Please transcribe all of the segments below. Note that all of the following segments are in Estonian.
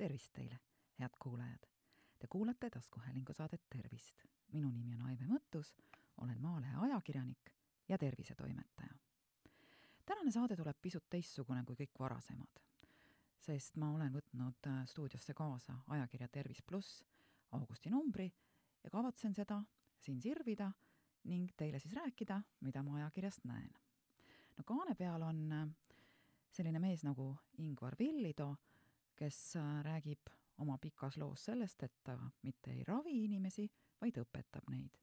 tervist teile, head kuulajad! Te kuulate taskuhäälingu saadet Tervist. minu nimi on Aive Mõttus, olen Maalehe ajakirjanik ja tervisetoimetaja. tänane saade tuleb pisut teistsugune kui kõik varasemad, sest ma olen võtnud äh, stuudiosse kaasa ajakirja Tervis pluss augusti numbri ja kavatsen seda siin sirvida ning teile siis rääkida, mida ma ajakirjast näen. no kaane peal on äh, selline mees nagu Ingvar Villido, kes äh, räägib oma pikas loos sellest, et ta mitte ei ravi inimesi, vaid õpetab neid.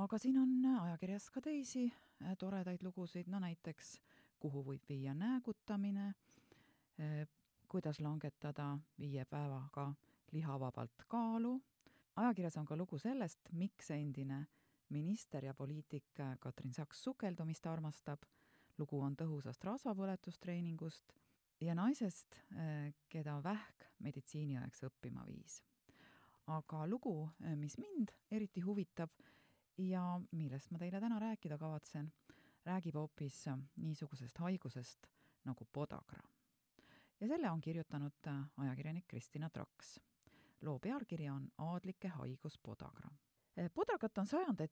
aga siin on ajakirjas ka teisi äh, toredaid lugusid, no näiteks Kuhu võib viia näägutamine, äh, kuidas langetada viie päevaga lihavabalt kaalu, ajakirjas on ka lugu sellest, miks endine minister ja poliitik Katrin Saks sukeldumist armastab, lugu on tõhusast rasvapõletustreeningust ja naisest, äh, keda vähk meditsiiniõeks õppima viis. aga lugu, äh, mis mind eriti huvitab ja millest ma teile täna rääkida kavatsen, räägib hoopis äh, niisugusest haigusest nagu podagra. ja selle on kirjutanud ajakirjanik Kristina Traks. loo pealkiri on Aadlike haigus podagra. Podagat on sajandeid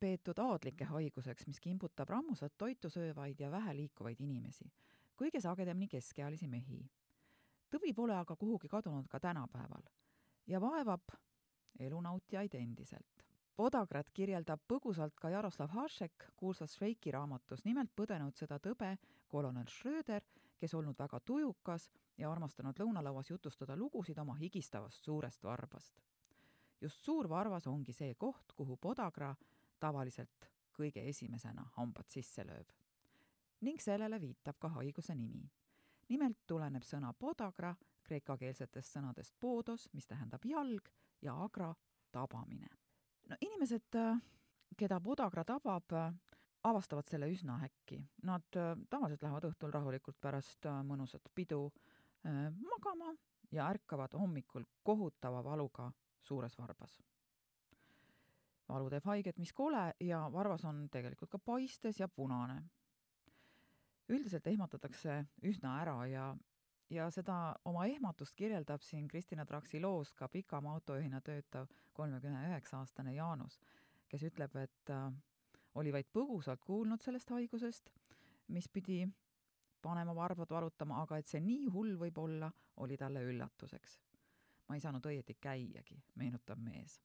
peetud aadlike haiguseks, mis kimbutab rammusat toitu söövaid ja vähe liikuvaid inimesi kõige sagedamini keskealisi mehi. tõvi pole aga kuhugi kadunud ka tänapäeval ja vaevab elunautijaid endiselt. Podagrat kirjeldab põgusalt ka Jaroslav Hašek kuulsas Šveiki raamatus, nimelt põdenud seda tõbe kolonel Schröder, kes olnud väga tujukas ja armastanud lõunalauas jutustada lugusid oma higistavast suurest varbast. just suur varvas ongi see koht, kuhu podagra tavaliselt kõige esimesena hambad sisse lööb ning sellele viitab ka haiguse nimi. nimelt tuleneb sõna podagra kreekakeelsetest sõnadest podos, mis tähendab jalg, ja agra tabamine. no inimesed, keda podagra tabab, avastavad selle üsna äkki. Nad tavaliselt lähevad õhtul rahulikult pärast mõnusat pidu magama ja ärkavad hommikul kohutava valuga suures varbas. valu teeb haiget, mis kole, ja varvas on tegelikult ka paistes ja punane üldiselt ehmatatakse üsna ära ja, ja seda oma ehmatust kirjeldab siin Kristina Traksi loos ka pikamaa autojuhina töötav kolmekümne üheksa aastane Jaanus, kes ütleb, et äh, oli vaid põgusalt kuulnud sellest haigusest, mis pidi panema varbad valutama, aga et see nii hull võib olla, oli talle üllatuseks. ma ei saanud õieti käiagi, meenutab mees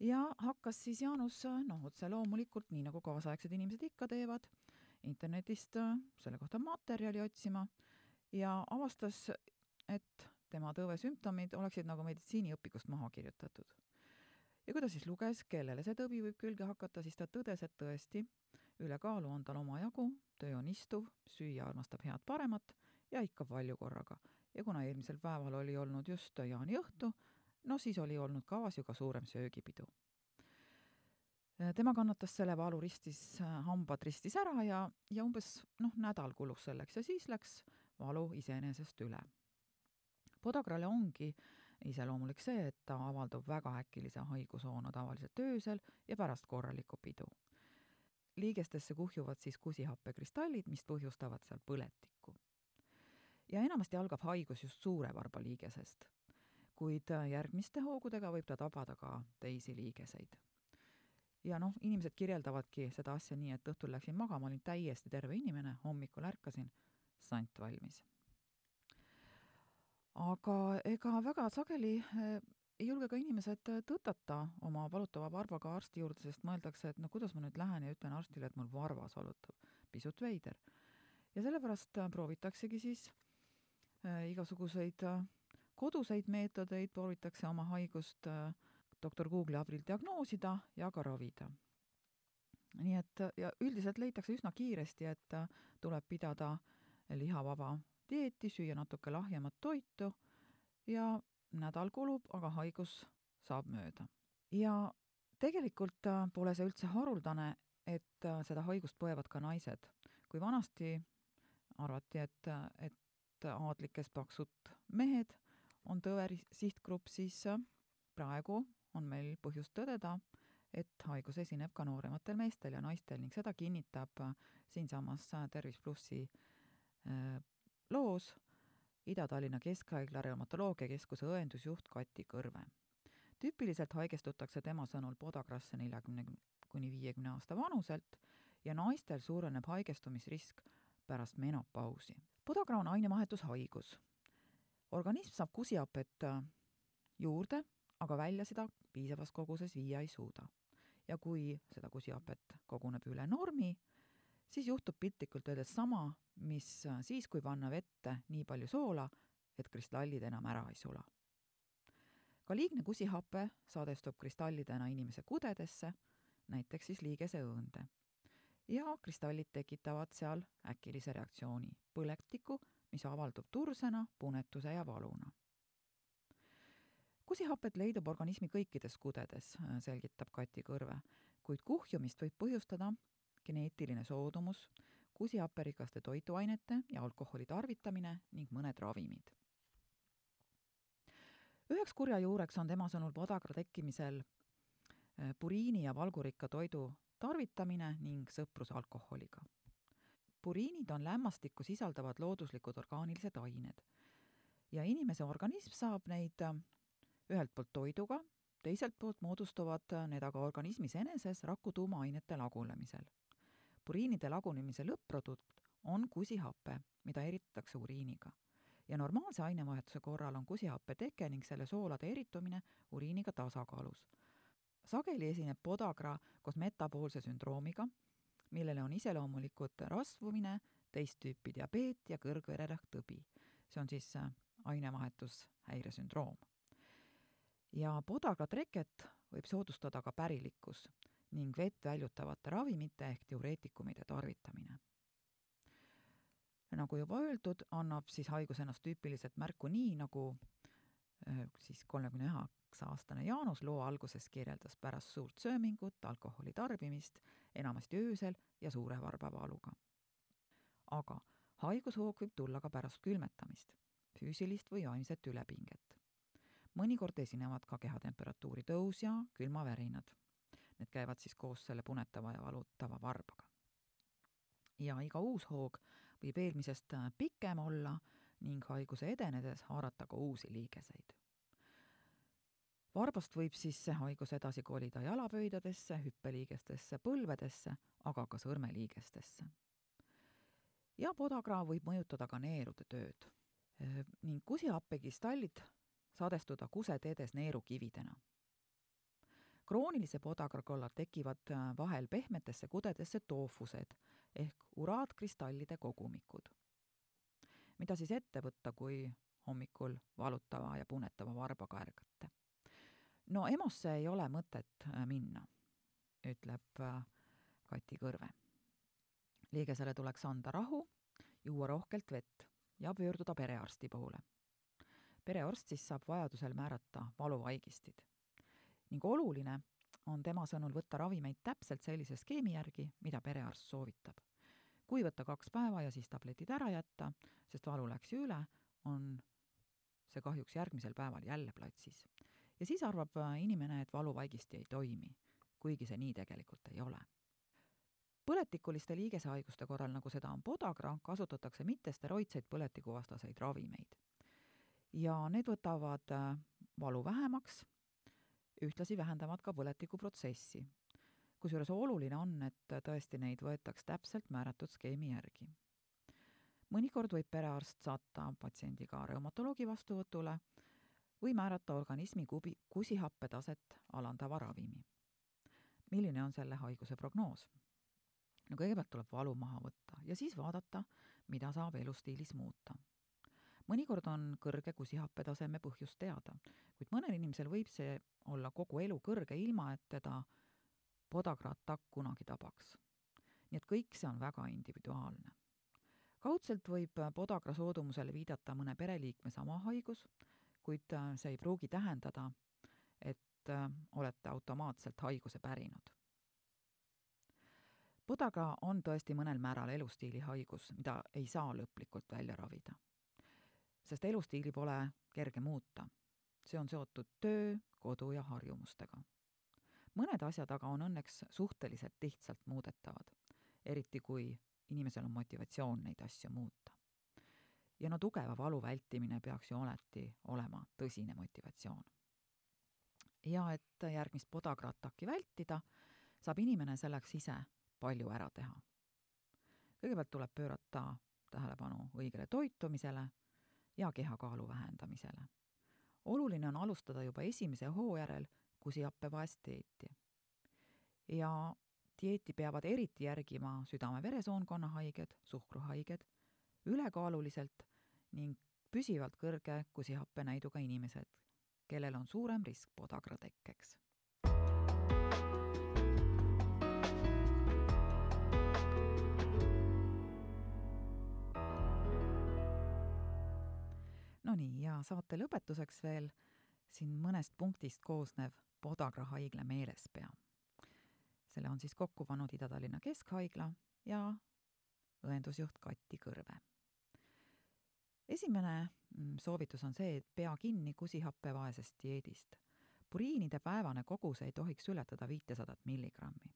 ja hakkas siis Jaanus, noh, otse loomulikult, nii nagu kaasaegsed inimesed ikka teevad, internetist äh, selle kohta materjali otsima ja avastas, et tema tõve sümptomid oleksid nagu meditsiiniõpikust maha kirjutatud. ja kui ta siis luges, kellele see tõbi võib külge hakata, siis ta tõdes, et tõesti, ülekaalu on tal omajagu, töö on istuv, süüa armastab head paremat ja ikka palju korraga. ja kuna eelmisel päeval oli olnud just jaaniõhtu, no siis oli olnud kavas ju ka suurem söögipidu tema kannatas selle valu, ristis, äh, hambad ristis ära ja, ja umbes noh, nädal kulus selleks ja siis läks valu iseenesest üle. Podagrale ongi iseloomulik see, et ta avaldub väga äkilise haigushoona tavaliselt öösel ja pärast korralikku pidu. liigestesse kuhjuvad siis kusihappekristallid, mis põhjustavad seal põletikku. ja enamasti algab haigus just suure varba liigesest, kuid järgmiste hoogudega võib ta tabada ka teisi liigeseid ja noh, inimesed kirjeldavadki seda asja nii, et õhtul läksin magama, olin täiesti terve inimene, hommikul ärkasin, sant valmis. aga ega väga sageli eh, ei julge ka inimesed tõtata oma valutava varvaga arsti juurde, sest mõeldakse, et no kuidas ma nüüd lähen ja ütlen arstile, et mul varvas valutab. pisut veider. ja sellepärast proovitaksegi siis igasuguseid koduseid meetodeid, proovitakse oma haigust äh, doktor Google'i abil diagnoosida ja ka ravida. nii et ja üldiselt leitakse üsna kiiresti, et tuleb pidada lihavaba dieeti, süüa natuke lahjemat toitu ja nädal kulub, aga haigus saab mööda. ja tegelikult pole see üldse haruldane, et seda haigust põevad ka naised. kui vanasti arvati, et, et aadlikes paksud mehed on tõve sihtgrupp, siis praegu on meil põhjust tõdeda, et haigus esineb ka noorematel meestel ja naistel ning seda kinnitab siinsamas Tervis plussi äh, loos Ida-Tallinna Keskhaigla reumatoloogiakeskuse õendusjuht Kati Kõrve. tüüpiliselt haigestutakse tema sõnul podagrasse neljakümne kuni viiekümne aasta vanuselt ja naistel suureneb haigestumisrisk pärast menopausi. podagra on ainevahetushaigus. organism saab kusihapet juurde, aga välja seda piisavas koguses viia ei suuda. ja kui seda kusihapet koguneb üle normi, siis juhtub piltlikult öeldes sama, mis siis, kui panna vette nii palju soola, et kristallid enam ära ei sula. ka liigne kusihape saadestub kristallidena inimese kudedesse, näiteks siis liigeseõõnde. ja kristallid tekitavad seal äkilise reaktsiooni, põletiku, mis avaldub tursena, punetuse ja valuna kusihapet leidub organismi kõikides kudedes, selgitab Kati Kõrve, kuid kuhjumist võib põhjustada geneetiline soodumus, kusihapperikaste toiduainete ja alkoholi tarvitamine ning mõned ravimid. üheks kurja juureks on tema sõnul podagra tekkimisel eh, puriini ja valgurikka toidu tarvitamine ning sõprus alkoholiga. puriinid on lämmastikku sisaldavad looduslikud orgaanilised ained ja inimese organism saab neid eh, ühelt poolt toiduga, teiselt poolt moodustuvad need aga organismis eneses raku tuumaainete lagunemisel. puriinide lagunemise lõpp-produkt on kusihape, mida eritatakse uriiniga. ja normaalse ainevahetuse korral on kusihappe teke ning selle soolade eritumine uriiniga tasakaalus. sageli esineb podagra koos metaboolse sündroomiga, millele on iseloomulikud rasvumine, teist tüüpi diabeet ja kõrgvererõhktõbi. see on siis ainevahetushäiresündroom ja podagratreket võib soodustada ka pärilikkus ning vett väljutavate ravimite ehk diureetikumide tarvitamine. nagu juba öeldud, annab siis haigus ennast tüüpiliselt märku nii, nagu siis kolmekümne üheksa aastane Jaanus loo alguses kirjeldas pärast suurt söömingut, alkoholi tarbimist, enamasti öösel ja suure varbavaaluga. aga haigushoog võib tulla ka pärast külmetamist, füüsilist või vaimset ülepinget mõnikord esinevad ka kehatemperatuuri tõus ja külmavärinad. Need käivad siis koos selle punetava ja valutava varbaga. ja iga uus hoog võib eelmisest pikem olla ning haiguse edenedes haarata ka uusi liigeseid. varbast võib siis see haigus edasi kolida jalapöidadesse, hüppeliigestesse, põlvedesse, aga ka sõrmeliigestesse. ja podagra võib mõjutada ka neerude tööd ning kusihappekistallid sadestuda kuseteedes neerukividena. kroonilise podagra korral tekivad äh, vahel pehmetesse kudedesse toofused ehk uraatkristallide kogumikud. mida siis ette võtta, kui hommikul valutava ja punetava varbaga ärgate? no EMO-sse ei ole mõtet äh, minna, ütleb äh, Kati Kõrve. liigesele tuleks anda rahu, juua rohkelt vett ja pöörduda perearsti poole perearst siis saab vajadusel määrata valuvaigistid. ning oluline on tema sõnul võtta ravimeid täpselt sellise skeemi järgi, mida perearst soovitab. kui võtta kaks päeva ja siis tabletid ära jätta, sest valu läks ju üle, on see kahjuks järgmisel päeval jälle platsis. ja siis arvab inimene, et valuvaigisti ei toimi, kuigi see nii tegelikult ei ole põletikuliste liigesehaiguste korral, nagu seda on podagra, kasutatakse mittesteroidseid põletikuvastaseid ravimeid ja need võtavad äh, valu vähemaks, ühtlasi vähendavad ka põletikuprotsessi. kusjuures oluline on, et tõesti neid võetaks täpselt määratud skeemi järgi. mõnikord võib perearst saata patsiendi ka reumatoloogi vastuvõtule või määrata organismi kubi, kusihappe taset alandava ravimi. milline on selle haiguse prognoos? no kõigepealt tuleb valu maha võtta ja siis vaadata, mida saab elustiilis muuta mõnikord on kõrge kusihappe-taseme põhjus teada, kuid mõnel inimesel võib see olla kogu elu kõrge, ilma et teda podagraattakk kunagi tabaks. nii et kõik see on väga individuaalne. kaudselt võib podagra soodumusele viidata mõne pereliikme sama haigus, kuid see ei pruugi tähendada, et olete automaatselt haiguse pärinud podaga on tõesti mõnel määral elustiili haigus, mida ei saa lõplikult välja ravida sest elustiili pole kerge muuta. see on seotud töö, kodu ja harjumustega. mõned asjad aga on õnneks suhteliselt lihtsalt muudetavad, eriti kui inimesel on motivatsioon neid asju muuta. ja no tugeva valu vältimine peaks ju alati olema tõsine motivatsioon. ja et järgmist podagra-ataki vältida, saab inimene selleks ise palju ära teha. kõigepealt tuleb pöörata tähelepanu õigele toitumisele ja kehakaalu vähendamisele. oluline on alustada juba esimese hoo järel kusihappevaest dieeti. ja dieeti peavad eriti järgima südame-veresoonkonna haiged, suhkruhaiged, ülekaaluliselt ning püsivalt kõrge kusihappenäiduga inimesed, kellel on suurem risk podagra tekkeks. Ja saate lõpetuseks veel siin mõnest punktist koosnev Podagra haigla meelespea. selle on siis kokku pannud Ida-Tallinna Keskhaigla ja õendusjuht Kati Kõrve. esimene mm, soovitus on see, et pea kinni kusihappevaesest dieedist. puriinide päevane kogus ei tohiks ületada viitesadat milligrammi.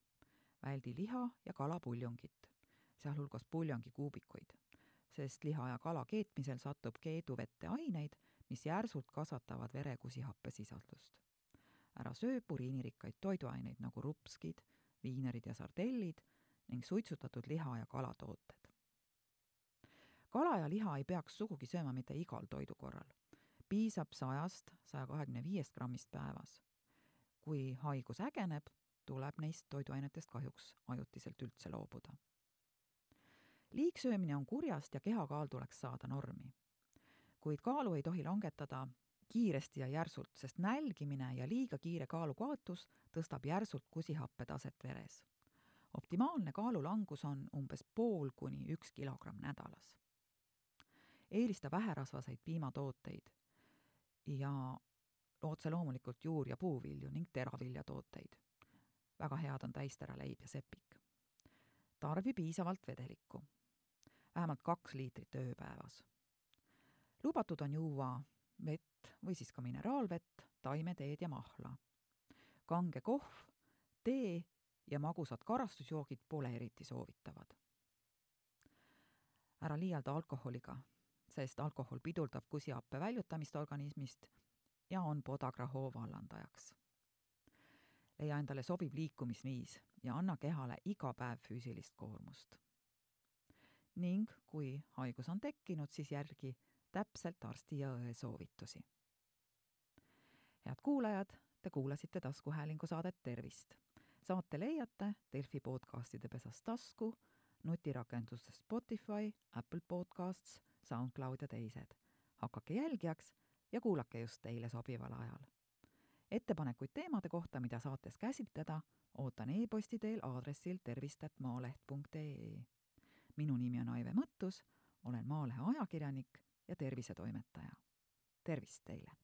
väldi liha ja kalapuljongit, sealhulgas puljongikuubikuid sest liha ja kala keetmisel satub keeduvette aineid, mis järsult kasvatavad vere kusihappesisaldust. ära söö puriinirikkaid toiduaineid nagu rupskid, viinerid ja sardellid ning suitsutatud liha- ja kalatooted. kala ja liha ei peaks sugugi sööma mitte igal toidukorral. piisab sajast, saja kahekümne viiest grammist päevas. kui haigus ägeneb, tuleb neist toiduainetest kahjuks ajutiselt üldse loobuda liigsöömine on kurjast ja kehakaal tuleks saada normi. Kuid kaalu ei tohi langetada kiiresti ja järsult, sest nälgimine ja liiga kiire kaalukaotus tõstab järsult kusihappe taset veres. optimaalne kaalulangus on umbes pool kuni üks kilogramm nädalas. eelista väherasvaseid piimatooteid ja otse loomulikult juur- ja puuvilju ning teraviljatooteid. väga head on täisteraleib ja sepik. tarbi piisavalt vedelikku vähemalt kaks liitrit ööpäevas. Lubatud on juua vett või siis ka mineraalvett, taimeteed ja mahla. kange kohv, tee ja magusad karastusjoogid pole eriti soovitavad. ära liialda alkoholiga, sest alkohol pidurdab kusihappe väljutamist organismist ja on podagra hoo vallandajaks. leia endale sobiv liikumisviis ja anna kehale iga päev füüsilist koormust ning kui haigus on tekkinud, siis järgi täpselt arsti ja õe soovitusi. head kuulajad, te kuulasite taskuhäälingu saadet Tervist. saate leiate Delfi podcastide pesas tasku, nutirakendustes Spotify, Apple Podcasts, SoundCloud ja teised. hakake jälgijaks ja kuulake just teile sobival ajal. ettepanekuid teemade kohta, mida saates käsitleda, ootan e-posti teel aadressil tervist.maaleht.ee minu nimi on Aive Mõttus, olen Maalehe ajakirjanik ja tervisetoimetaja. tervist teile!